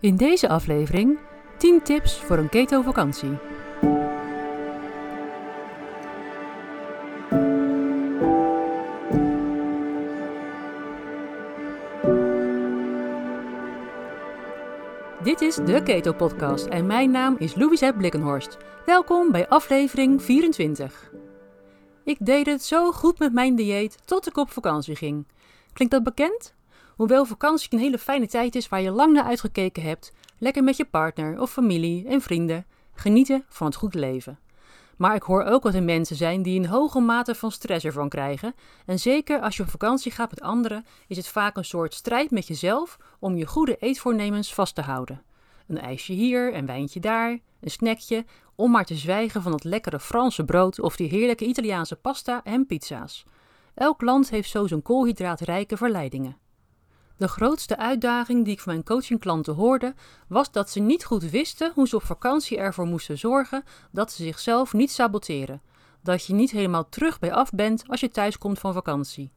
In deze aflevering 10 tips voor een keto-vakantie. Dit is de Keto Podcast en mijn naam is Louise Blikkenhorst. Welkom bij aflevering 24. Ik deed het zo goed met mijn dieet tot ik op vakantie ging. Klinkt dat bekend? Hoewel vakantie een hele fijne tijd is waar je lang naar uitgekeken hebt, lekker met je partner of familie en vrienden, genieten van het goed leven. Maar ik hoor ook dat er mensen zijn die een hoge mate van stress ervan krijgen. En zeker als je op vakantie gaat met anderen, is het vaak een soort strijd met jezelf om je goede eetvoornemens vast te houden. Een ijsje hier, een wijntje daar, een snackje, om maar te zwijgen van het lekkere Franse brood of die heerlijke Italiaanse pasta en pizza's. Elk land heeft zo zijn koolhydraatrijke verleidingen. De grootste uitdaging die ik van mijn coachingklanten hoorde, was dat ze niet goed wisten hoe ze op vakantie ervoor moesten zorgen dat ze zichzelf niet saboteren. Dat je niet helemaal terug bij af bent als je thuis komt van vakantie.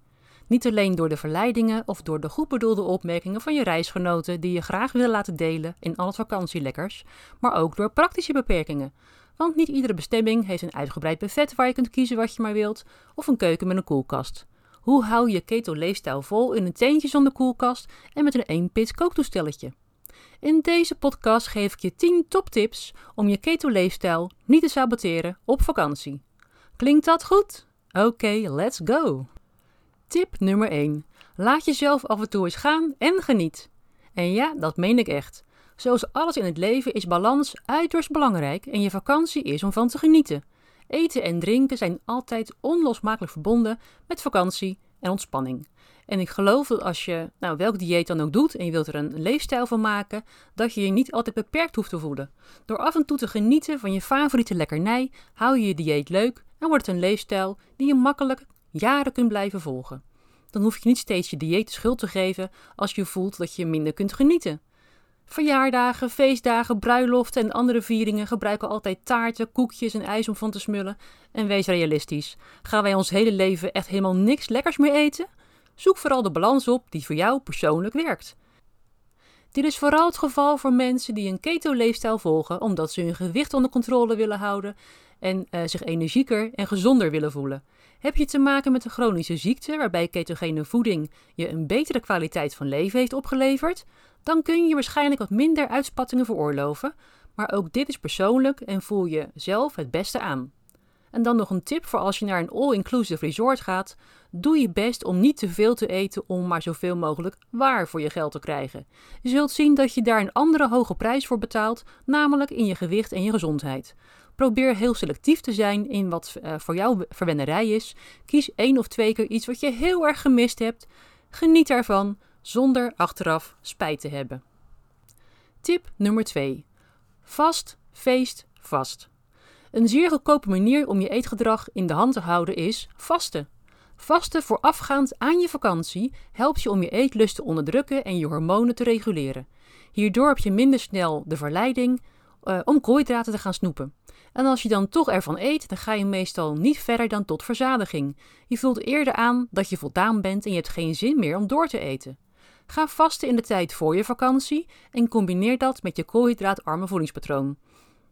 Niet alleen door de verleidingen of door de goed bedoelde opmerkingen van je reisgenoten die je graag willen laten delen in al het vakantielekkers, maar ook door praktische beperkingen. Want niet iedere bestemming heeft een uitgebreid buffet waar je kunt kiezen wat je maar wilt, of een keuken met een koelkast. Hoe hou je keto-leefstijl vol in een teentje zonder koelkast en met een 1-pit kooktoestelletje? In deze podcast geef ik je 10 toptips om je keto-leefstijl niet te saboteren op vakantie. Klinkt dat goed? Oké, let's go! Tip nummer 1. Laat jezelf af en toe eens gaan en geniet. En ja, dat meen ik echt. Zoals alles in het leven is balans uiterst belangrijk en je vakantie is om van te genieten. Eten en drinken zijn altijd onlosmakelijk verbonden met vakantie en ontspanning. En ik geloof dat als je nou, welk dieet dan ook doet en je wilt er een leefstijl van maken, dat je je niet altijd beperkt hoeft te voelen. Door af en toe te genieten van je favoriete lekkernij, hou je je dieet leuk en wordt het een leefstijl die je makkelijk jaren kunt blijven volgen. Dan hoef je niet steeds je dieet de schuld te geven als je voelt dat je minder kunt genieten. Verjaardagen, feestdagen, bruiloften en andere vieringen gebruiken altijd taarten, koekjes en ijs om van te smullen. En wees realistisch. Gaan wij ons hele leven echt helemaal niks lekkers meer eten? Zoek vooral de balans op die voor jou persoonlijk werkt. Dit is vooral het geval voor mensen die een keto-leefstijl volgen omdat ze hun gewicht onder controle willen houden en uh, zich energieker en gezonder willen voelen. Heb je te maken met een chronische ziekte waarbij ketogene voeding je een betere kwaliteit van leven heeft opgeleverd? Dan kun je waarschijnlijk wat minder uitspattingen veroorloven, maar ook dit is persoonlijk en voel je zelf het beste aan. En dan nog een tip voor als je naar een all-inclusive resort gaat: doe je best om niet te veel te eten om maar zoveel mogelijk waar voor je geld te krijgen. Je zult zien dat je daar een andere hoge prijs voor betaalt, namelijk in je gewicht en je gezondheid. Probeer heel selectief te zijn in wat uh, voor jou verwennerij is. Kies één of twee keer iets wat je heel erg gemist hebt. Geniet ervan zonder achteraf spijt te hebben. Tip nummer 2. Vast, feest, vast. Een zeer goedkope manier om je eetgedrag in de hand te houden is vasten. Vasten voorafgaand aan je vakantie helpt je om je eetlust te onderdrukken en je hormonen te reguleren. Hierdoor heb je minder snel de verleiding uh, om koolhydraten te gaan snoepen. En als je dan toch ervan eet, dan ga je meestal niet verder dan tot verzadiging. Je voelt eerder aan dat je voldaan bent en je hebt geen zin meer om door te eten. Ga vasten in de tijd voor je vakantie en combineer dat met je koolhydraatarme voedingspatroon.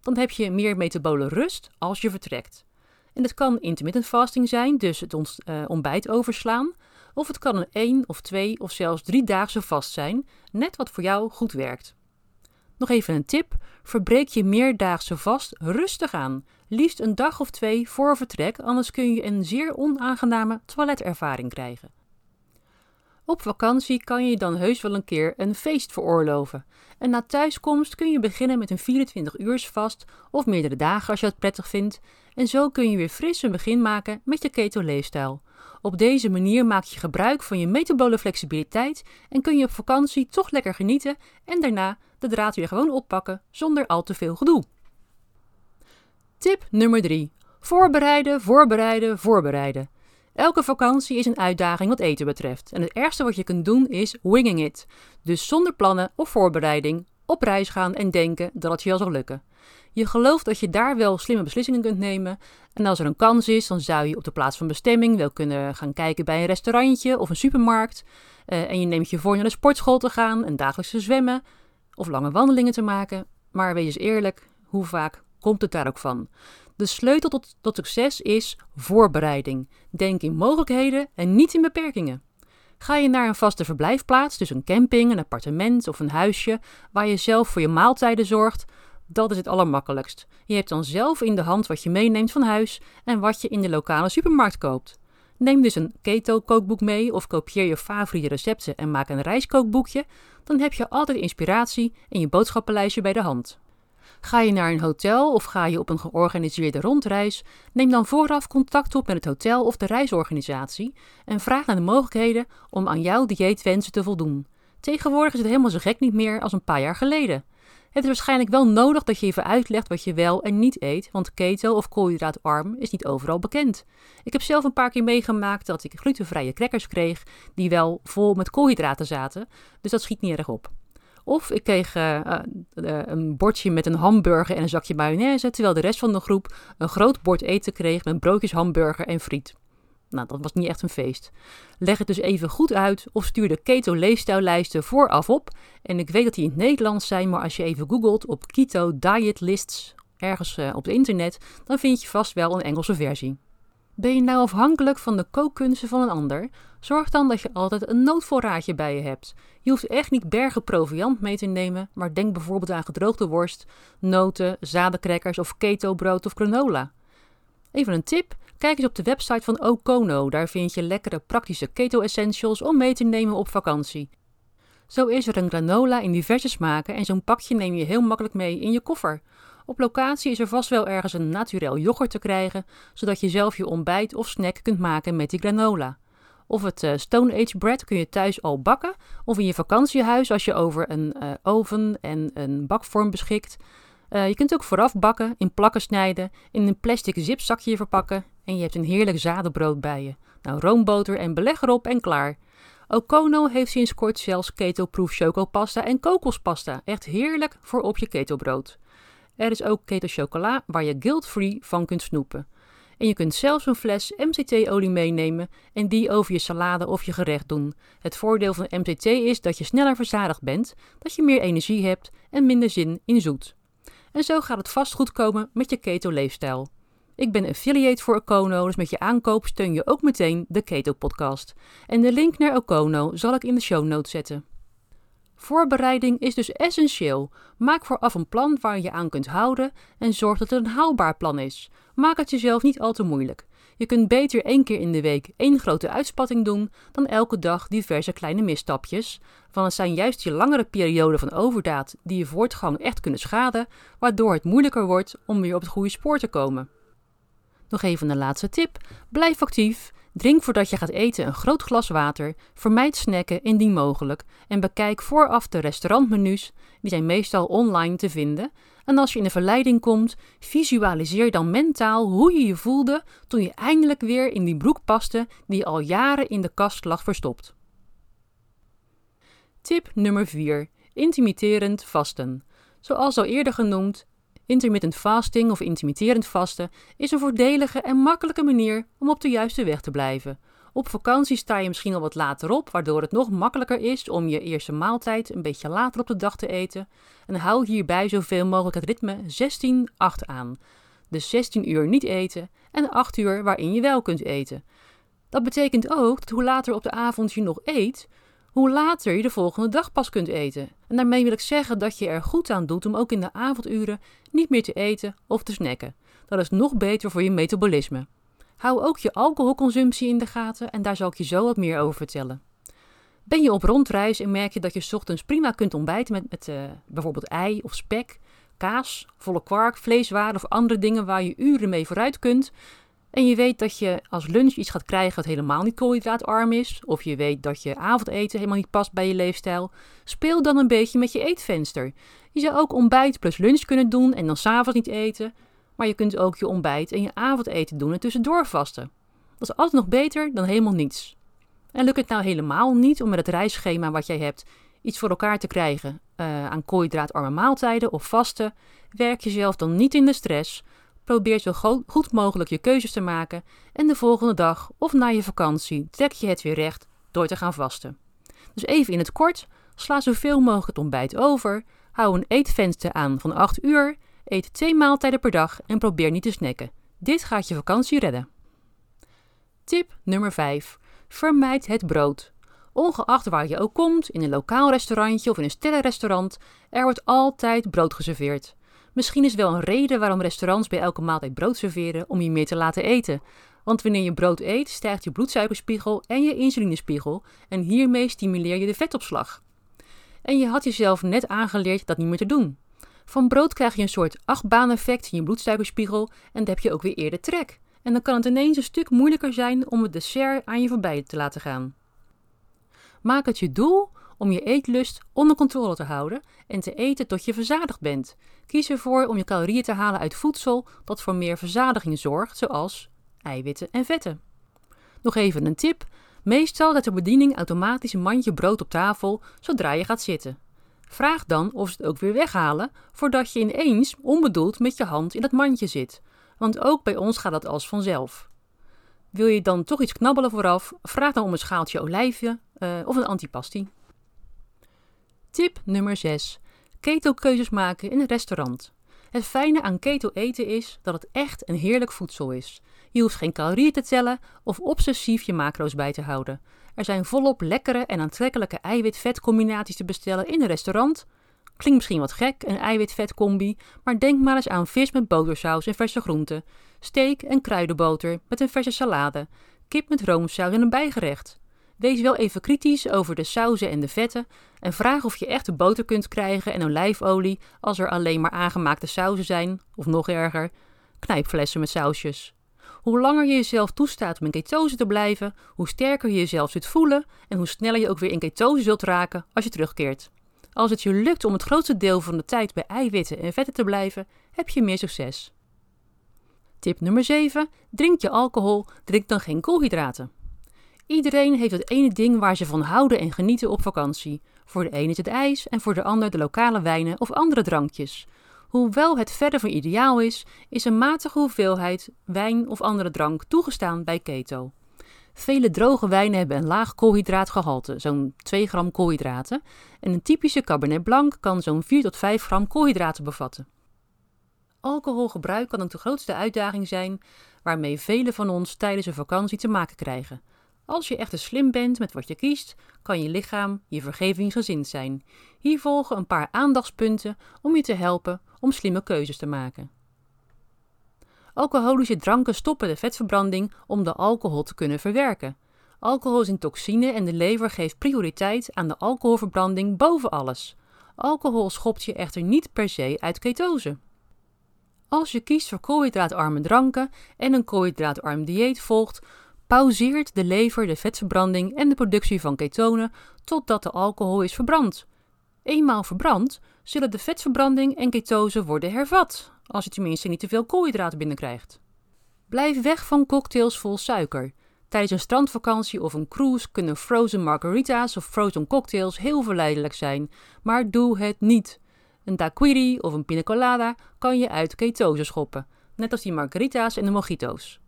Dan heb je meer metabole rust als je vertrekt. En het kan intermittent fasting zijn, dus het uh, ontbijt overslaan. Of het kan een 1 of 2 of zelfs 3 daagse vast zijn, net wat voor jou goed werkt. Nog even een tip: verbreek je meerdaagse vast rustig aan. Liefst een dag of twee voor vertrek, anders kun je een zeer onaangename toiletervaring krijgen. Op vakantie kan je dan heus wel een keer een feest veroorloven. En na thuiskomst kun je beginnen met een 24 uurs vast of meerdere dagen als je het prettig vindt. En zo kun je weer fris een begin maken met je keto-leefstijl. Op deze manier maak je gebruik van je metabole flexibiliteit en kun je op vakantie toch lekker genieten en daarna de draad weer gewoon oppakken zonder al te veel gedoe. Tip nummer 3. Voorbereiden, voorbereiden, voorbereiden. Elke vakantie is een uitdaging wat eten betreft. En het ergste wat je kunt doen is winging it. Dus zonder plannen of voorbereiding op reis gaan en denken dat het je wel zal lukken. Je gelooft dat je daar wel slimme beslissingen kunt nemen. En als er een kans is, dan zou je op de plaats van bestemming wel kunnen gaan kijken bij een restaurantje of een supermarkt. Uh, en je neemt je voor naar de sportschool te gaan en dagelijks te zwemmen. of lange wandelingen te maken. Maar wees eens eerlijk, hoe vaak komt het daar ook van? De sleutel tot, tot succes is voorbereiding. Denk in mogelijkheden en niet in beperkingen. Ga je naar een vaste verblijfplaats, dus een camping, een appartement of een huisje, waar je zelf voor je maaltijden zorgt, dat is het allermakkelijkst. Je hebt dan zelf in de hand wat je meeneemt van huis en wat je in de lokale supermarkt koopt. Neem dus een keto-kookboek mee of kopieer je favoriete recepten en maak een rijstkookboekje. Dan heb je altijd inspiratie en je boodschappenlijstje bij de hand. Ga je naar een hotel of ga je op een georganiseerde rondreis, neem dan vooraf contact op met het hotel of de reisorganisatie en vraag naar de mogelijkheden om aan jouw dieetwensen te voldoen. Tegenwoordig is het helemaal zo gek niet meer als een paar jaar geleden. Het is waarschijnlijk wel nodig dat je even uitlegt wat je wel en niet eet, want keto of koolhydraatarm is niet overal bekend. Ik heb zelf een paar keer meegemaakt dat ik glutenvrije crackers kreeg die wel vol met koolhydraten zaten, dus dat schiet niet erg op. Of ik kreeg uh, uh, een bordje met een hamburger en een zakje mayonaise, terwijl de rest van de groep een groot bord eten kreeg met broodjes hamburger en friet. Nou, dat was niet echt een feest. Leg het dus even goed uit of stuur de keto leefstijllijsten vooraf op. En ik weet dat die in het Nederlands zijn, maar als je even googelt op keto diet lists ergens uh, op het internet, dan vind je vast wel een Engelse versie. Ben je nou afhankelijk van de kookkunsten van een ander? Zorg dan dat je altijd een noodvoorraadje bij je hebt. Je hoeft echt niet bergen proviant mee te nemen, maar denk bijvoorbeeld aan gedroogde worst, noten, zadencrackers of keto brood of granola. Even een tip: kijk eens op de website van Okono. Daar vind je lekkere praktische keto essentials om mee te nemen op vakantie. Zo is er een granola in diverse smaken en zo'n pakje neem je heel makkelijk mee in je koffer. Op locatie is er vast wel ergens een naturel yoghurt te krijgen, zodat je zelf je ontbijt of snack kunt maken met die granola. Of het uh, Stone Age bread kun je thuis al bakken, of in je vakantiehuis als je over een uh, oven en een bakvorm beschikt. Uh, je kunt ook vooraf bakken, in plakken snijden, in een plastic zipzakje verpakken en je hebt een heerlijk zadenbrood bij je. Nou, roomboter en beleg erop en klaar. Okono heeft sinds kort zelfs keto-proof chocopasta en kokospasta. Echt heerlijk voor op je ketobrood. Er is ook keto chocola waar je guilt-free van kunt snoepen. En je kunt zelfs een fles MCT-olie meenemen en die over je salade of je gerecht doen. Het voordeel van MCT is dat je sneller verzadigd bent, dat je meer energie hebt en minder zin in zoet. En zo gaat het vast goed komen met je keto-leefstijl. Ik ben affiliate voor Okono, dus met je aankoop steun je ook meteen de Keto Podcast. En de link naar Okono zal ik in de show notes zetten. Voorbereiding is dus essentieel. Maak vooraf een plan waar je aan kunt houden en zorg dat het een haalbaar plan is. Maak het jezelf niet al te moeilijk. Je kunt beter één keer in de week één grote uitspatting doen dan elke dag diverse kleine misstapjes. Want het zijn juist je langere perioden van overdaad die je voortgang echt kunnen schaden, waardoor het moeilijker wordt om weer op het goede spoor te komen. Nog even een laatste tip: blijf actief. Drink voordat je gaat eten een groot glas water, vermijd snacken indien mogelijk en bekijk vooraf de restaurantmenu's, die zijn meestal online te vinden. En als je in de verleiding komt, visualiseer dan mentaal hoe je je voelde toen je eindelijk weer in die broek paste die al jaren in de kast lag verstopt. Tip nummer 4. Intimiderend vasten. Zoals al eerder genoemd, Intermittent fasting of intermitterend vasten is een voordelige en makkelijke manier om op de juiste weg te blijven. Op vakantie sta je misschien al wat later op, waardoor het nog makkelijker is om je eerste maaltijd een beetje later op de dag te eten. En hou hierbij zoveel mogelijk het ritme 16-8 aan. Dus 16 uur niet eten en 8 uur waarin je wel kunt eten. Dat betekent ook dat hoe later op de avond je nog eet, hoe later je de volgende dag pas kunt eten. En daarmee wil ik zeggen dat je er goed aan doet om ook in de avonduren niet meer te eten of te snacken. Dat is nog beter voor je metabolisme. Hou ook je alcoholconsumptie in de gaten en daar zal ik je zo wat meer over vertellen. Ben je op rondreis en merk je dat je ochtends prima kunt ontbijten met, met uh, bijvoorbeeld ei of spek, kaas, volle kwark, vleeswaren of andere dingen waar je uren mee vooruit kunt, en je weet dat je als lunch iets gaat krijgen wat helemaal niet koolhydraatarm is, of je weet dat je avondeten helemaal niet past bij je leefstijl, speel dan een beetje met je eetvenster. Je zou ook ontbijt plus lunch kunnen doen en dan s'avonds niet eten, maar je kunt ook je ontbijt en je avondeten doen en tussendoor vasten. Dat is altijd nog beter dan helemaal niets. En lukt het nou helemaal niet om met het reisschema wat jij hebt iets voor elkaar te krijgen uh, aan koolhydraatarme maaltijden of vasten, werk jezelf dan niet in de stress, Probeer zo goed mogelijk je keuzes te maken en de volgende dag of na je vakantie trek je het weer recht door te gaan vasten. Dus even in het kort, Sla zoveel mogelijk het ontbijt over. Hou een eetvenster aan van 8 uur. Eet twee maaltijden per dag en probeer niet te snacken. Dit gaat je vakantie redden. Tip nummer 5. Vermijd het brood. Ongeacht waar je ook komt, in een lokaal restaurantje of in een sterrenrestaurant, er wordt altijd brood geserveerd. Misschien is wel een reden waarom restaurants bij elke maaltijd brood serveren om je meer te laten eten. Want wanneer je brood eet, stijgt je bloedsuikerspiegel en je insulinespiegel en hiermee stimuleer je de vetopslag. En je had jezelf net aangeleerd dat niet meer te doen. Van brood krijg je een soort achtbaaneffect in je bloedsuikerspiegel en dan heb je ook weer eerder trek. En dan kan het ineens een stuk moeilijker zijn om het dessert aan je voorbij te laten gaan. Maak het je doel om je eetlust onder controle te houden en te eten tot je verzadigd bent. Kies ervoor om je calorieën te halen uit voedsel dat voor meer verzadiging zorgt, zoals eiwitten en vetten. Nog even een tip. Meestal zet de bediening automatisch een mandje brood op tafel zodra je gaat zitten. Vraag dan of ze het ook weer weghalen voordat je ineens onbedoeld met je hand in dat mandje zit. Want ook bij ons gaat dat als vanzelf. Wil je dan toch iets knabbelen vooraf? Vraag dan om een schaaltje olijfje uh, of een antipasti. Tip nummer 6. Keto-keuzes maken in een restaurant. Het fijne aan keto eten is dat het echt een heerlijk voedsel is. Je hoeft geen calorieën te tellen of obsessief je macro's bij te houden. Er zijn volop lekkere en aantrekkelijke eiwit-vet combinaties te bestellen in een restaurant. Klinkt misschien wat gek, een eiwit-vet combi, maar denk maar eens aan vis met botersaus en verse groenten, steak en kruidenboter met een verse salade, kip met roomsaus en een bijgerecht. Wees wel even kritisch over de sauzen en de vetten en vraag of je echte boter kunt krijgen en olijfolie als er alleen maar aangemaakte sauzen zijn, of nog erger, knijpflessen met sausjes. Hoe langer je jezelf toestaat om in ketose te blijven, hoe sterker je jezelf zult voelen en hoe sneller je ook weer in ketose zult raken als je terugkeert. Als het je lukt om het grootste deel van de tijd bij eiwitten en vetten te blijven, heb je meer succes. Tip nummer 7. Drink je alcohol, drink dan geen koolhydraten. Iedereen heeft het ene ding waar ze van houden en genieten op vakantie. Voor de ene is het ijs en voor de ander de lokale wijnen of andere drankjes. Hoewel het verder van ideaal is, is een matige hoeveelheid wijn of andere drank toegestaan bij keto. Vele droge wijnen hebben een laag koolhydraatgehalte, zo'n 2 gram koolhydraten, en een typische Cabernet Blanc kan zo'n 4 tot 5 gram koolhydraten bevatten. Alcoholgebruik kan ook de grootste uitdaging zijn waarmee velen van ons tijdens een vakantie te maken krijgen. Als je echt slim bent met wat je kiest, kan je lichaam je vergevingsgezind zijn. Hier volgen een paar aandachtspunten om je te helpen om slimme keuzes te maken. Alcoholische dranken stoppen de vetverbranding om de alcohol te kunnen verwerken. Alcohol is een toxine en de lever geeft prioriteit aan de alcoholverbranding boven alles. Alcohol schopt je echter niet per se uit ketose. Als je kiest voor koolhydraatarme dranken en een koolhydraatarm dieet volgt, pauzeert de lever de vetverbranding en de productie van ketonen totdat de alcohol is verbrand. Eenmaal verbrand, zullen de vetverbranding en ketose worden hervat, als je tenminste niet te veel koolhydraten binnenkrijgt. Blijf weg van cocktails vol suiker. Tijdens een strandvakantie of een cruise kunnen frozen margarita's of frozen cocktails heel verleidelijk zijn, maar doe het niet. Een daiquiri of een pina colada kan je uit ketose schoppen, net als die margarita's en de mojito's.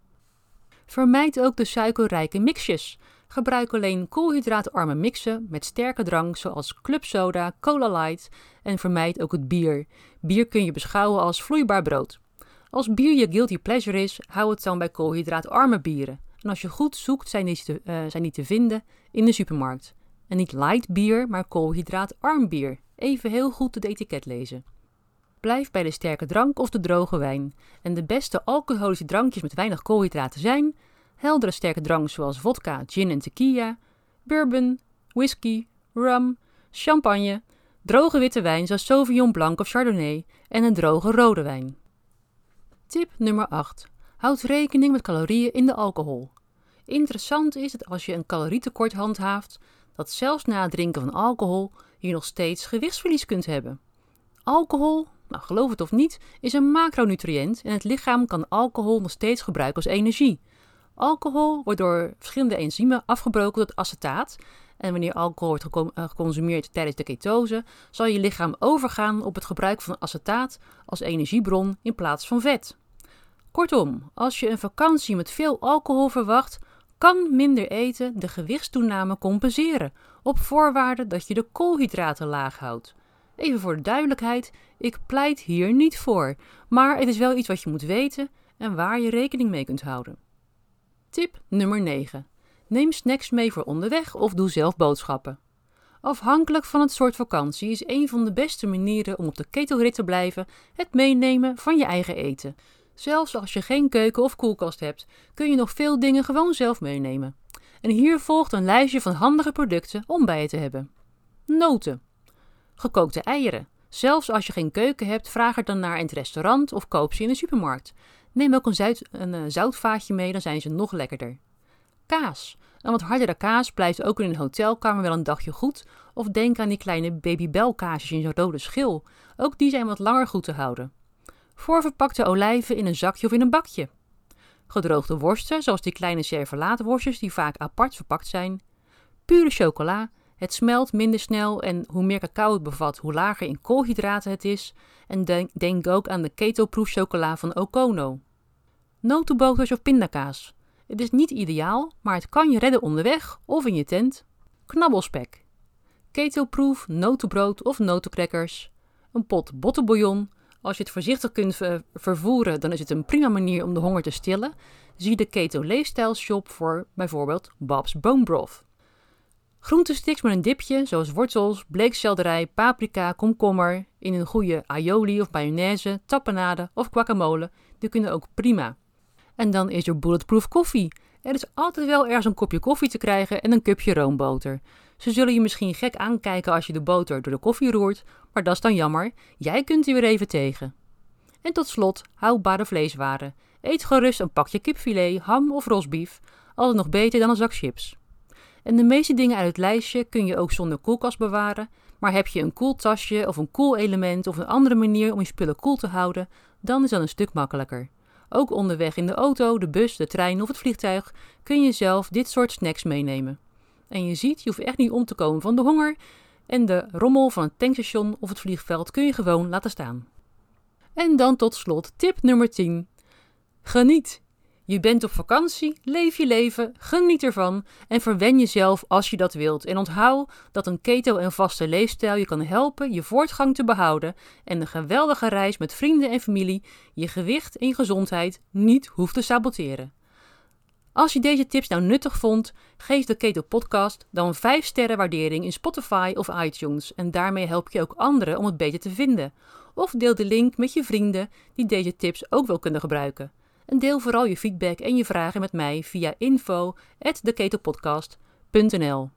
Vermijd ook de suikerrijke mixjes. Gebruik alleen koolhydraatarme mixen met sterke drank zoals clubsoda, cola light en vermijd ook het bier. Bier kun je beschouwen als vloeibaar brood. Als bier je guilty pleasure is, hou het dan bij koolhydraatarme bieren. En als je goed zoekt, zijn die te, uh, zijn die te vinden in de supermarkt. En niet light bier, maar koolhydraatarm bier. Even heel goed het etiket lezen. Blijf bij de sterke drank of de droge wijn. En de beste alcoholische drankjes met weinig koolhydraten zijn heldere sterke drank zoals vodka, gin en tequila, bourbon, whisky, rum, champagne, droge witte wijn zoals Sauvignon Blanc of Chardonnay en een droge rode wijn. Tip nummer 8. Houd rekening met calorieën in de alcohol. Interessant is dat als je een calorietekort handhaaft, dat zelfs na het drinken van alcohol je nog steeds gewichtsverlies kunt hebben. Alcohol, nou geloof het of niet, is een macronutriënt en het lichaam kan alcohol nog steeds gebruiken als energie. Alcohol wordt door verschillende enzymen afgebroken tot acetaat. En wanneer alcohol wordt eh, geconsumeerd tijdens de ketose, zal je lichaam overgaan op het gebruik van acetaat als energiebron in plaats van vet. Kortom, als je een vakantie met veel alcohol verwacht, kan minder eten de gewichtstoename compenseren, op voorwaarde dat je de koolhydraten laag houdt. Even voor de duidelijkheid, ik pleit hier niet voor, maar het is wel iets wat je moet weten en waar je rekening mee kunt houden. Tip nummer 9. Neem snacks mee voor onderweg of doe zelf boodschappen. Afhankelijk van het soort vakantie is een van de beste manieren om op de ketelrit te blijven het meenemen van je eigen eten. Zelfs als je geen keuken of koelkast hebt, kun je nog veel dingen gewoon zelf meenemen. En hier volgt een lijstje van handige producten om bij je te hebben. Noten. Gekookte eieren. Zelfs als je geen keuken hebt, vraag er dan naar in het restaurant of koop ze in de supermarkt. Neem ook een, zuid, een uh, zoutvaatje mee, dan zijn ze nog lekkerder. Kaas. Een wat hardere kaas blijft ook in een hotelkamer wel een dagje goed. Of denk aan die kleine babybelkaasjes in zo'n rode schil. Ook die zijn wat langer goed te houden. Voorverpakte olijven in een zakje of in een bakje. Gedroogde worsten, zoals die kleine servelaatworstjes die vaak apart verpakt zijn. Pure chocola. Het smelt minder snel en hoe meer cacao het bevat, hoe lager in koolhydraten het is. En denk, ook aan de keto-proof chocola van Okono. Notenboters of pindakaas. Het is niet ideaal, maar het kan je redden onderweg of in je tent. Knabbelspek. Keto-proof notenbrood of notencrackers. Een pot bottenbouillon. Als je het voorzichtig kunt vervoeren, dan is het een prima manier om de honger te stillen. Zie de Keto Leefstijl Shop voor bijvoorbeeld Babs Bone Broth. Groentesticks met een dipje, zoals wortels, bleekselderij, paprika, komkommer, in een goede aioli of mayonaise, tapenade of guacamole, die kunnen ook prima. En dan is er bulletproof koffie. Er is altijd wel ergens een kopje koffie te krijgen en een cupje roomboter. Ze zullen je misschien gek aankijken als je de boter door de koffie roert, maar dat is dan jammer. Jij kunt er weer even tegen. En tot slot, houdbare vleeswaren. Eet gerust een pakje kipfilet, ham of rosbief. Altijd nog beter dan een zak chips. En de meeste dingen uit het lijstje kun je ook zonder koelkast bewaren. Maar heb je een koeltasje of een koelelement of een andere manier om je spullen koel te houden, dan is dat een stuk makkelijker. Ook onderweg in de auto, de bus, de trein of het vliegtuig kun je zelf dit soort snacks meenemen. En je ziet, je hoeft echt niet om te komen van de honger en de rommel van het tankstation of het vliegveld kun je gewoon laten staan. En dan tot slot tip nummer 10. Geniet. Je bent op vakantie, leef je leven, geniet ervan en verwen jezelf als je dat wilt. En onthoud dat een keto en vaste leefstijl je kan helpen je voortgang te behouden en een geweldige reis met vrienden en familie je gewicht en je gezondheid niet hoeft te saboteren. Als je deze tips nou nuttig vond, geef de Keto Podcast dan een 5 sterren waardering in Spotify of iTunes en daarmee help je ook anderen om het beter te vinden. Of deel de link met je vrienden die deze tips ook wel kunnen gebruiken. En deel vooral je feedback en je vragen met mij via info@deketopodcast.nl.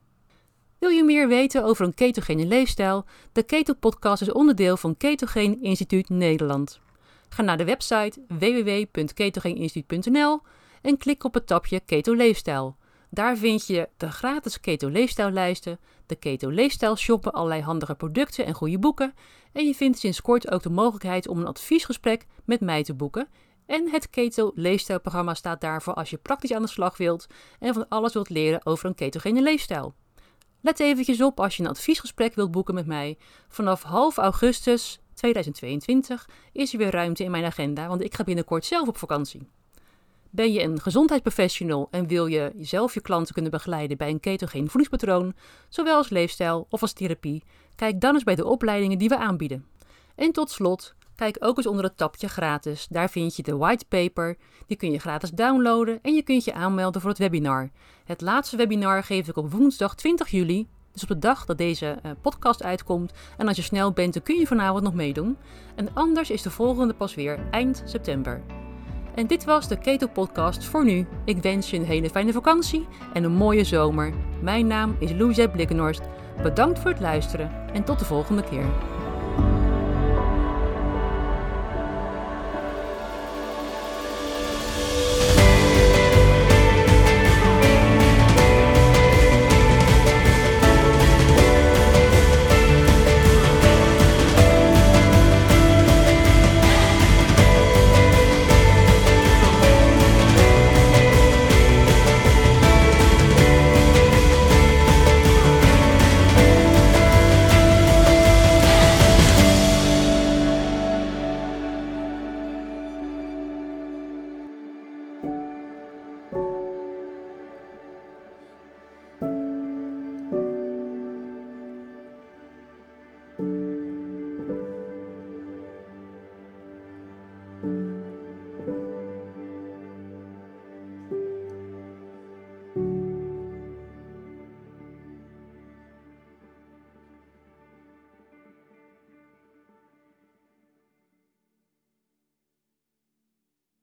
Wil je meer weten over een ketogene leefstijl? De Keto Podcast is onderdeel van Ketogeen Instituut Nederland. Ga naar de website www.ketogeeninstituut.nl en klik op het tabje Keto Leefstijl. Daar vind je de gratis Keto Leefstijllijsten, de Keto Leefstijl shoppen, allerlei handige producten en goede boeken. En je vindt sinds kort ook de mogelijkheid om een adviesgesprek met mij te boeken. En het Keto Leefstijlprogramma staat daarvoor als je praktisch aan de slag wilt en van alles wilt leren over een ketogene leefstijl. Let eventjes op als je een adviesgesprek wilt boeken met mij. Vanaf half augustus 2022 is er weer ruimte in mijn agenda, want ik ga binnenkort zelf op vakantie. Ben je een gezondheidsprofessional en wil je zelf je klanten kunnen begeleiden bij een ketogeen voedingspatroon, zowel als leefstijl of als therapie? Kijk dan eens bij de opleidingen die we aanbieden. En tot slot, kijk ook eens onder het tapje gratis. Daar vind je de whitepaper, die kun je gratis downloaden en je kunt je aanmelden voor het webinar. Het laatste webinar geef ik op woensdag 20 juli, dus op de dag dat deze uh, podcast uitkomt. En als je snel bent, dan kun je vanavond nog meedoen. En anders is de volgende pas weer eind september. En dit was de Keto Podcast voor nu. Ik wens je een hele fijne vakantie en een mooie zomer. Mijn naam is Louise Blikkenhorst. Bedankt voor het luisteren en tot de volgende keer.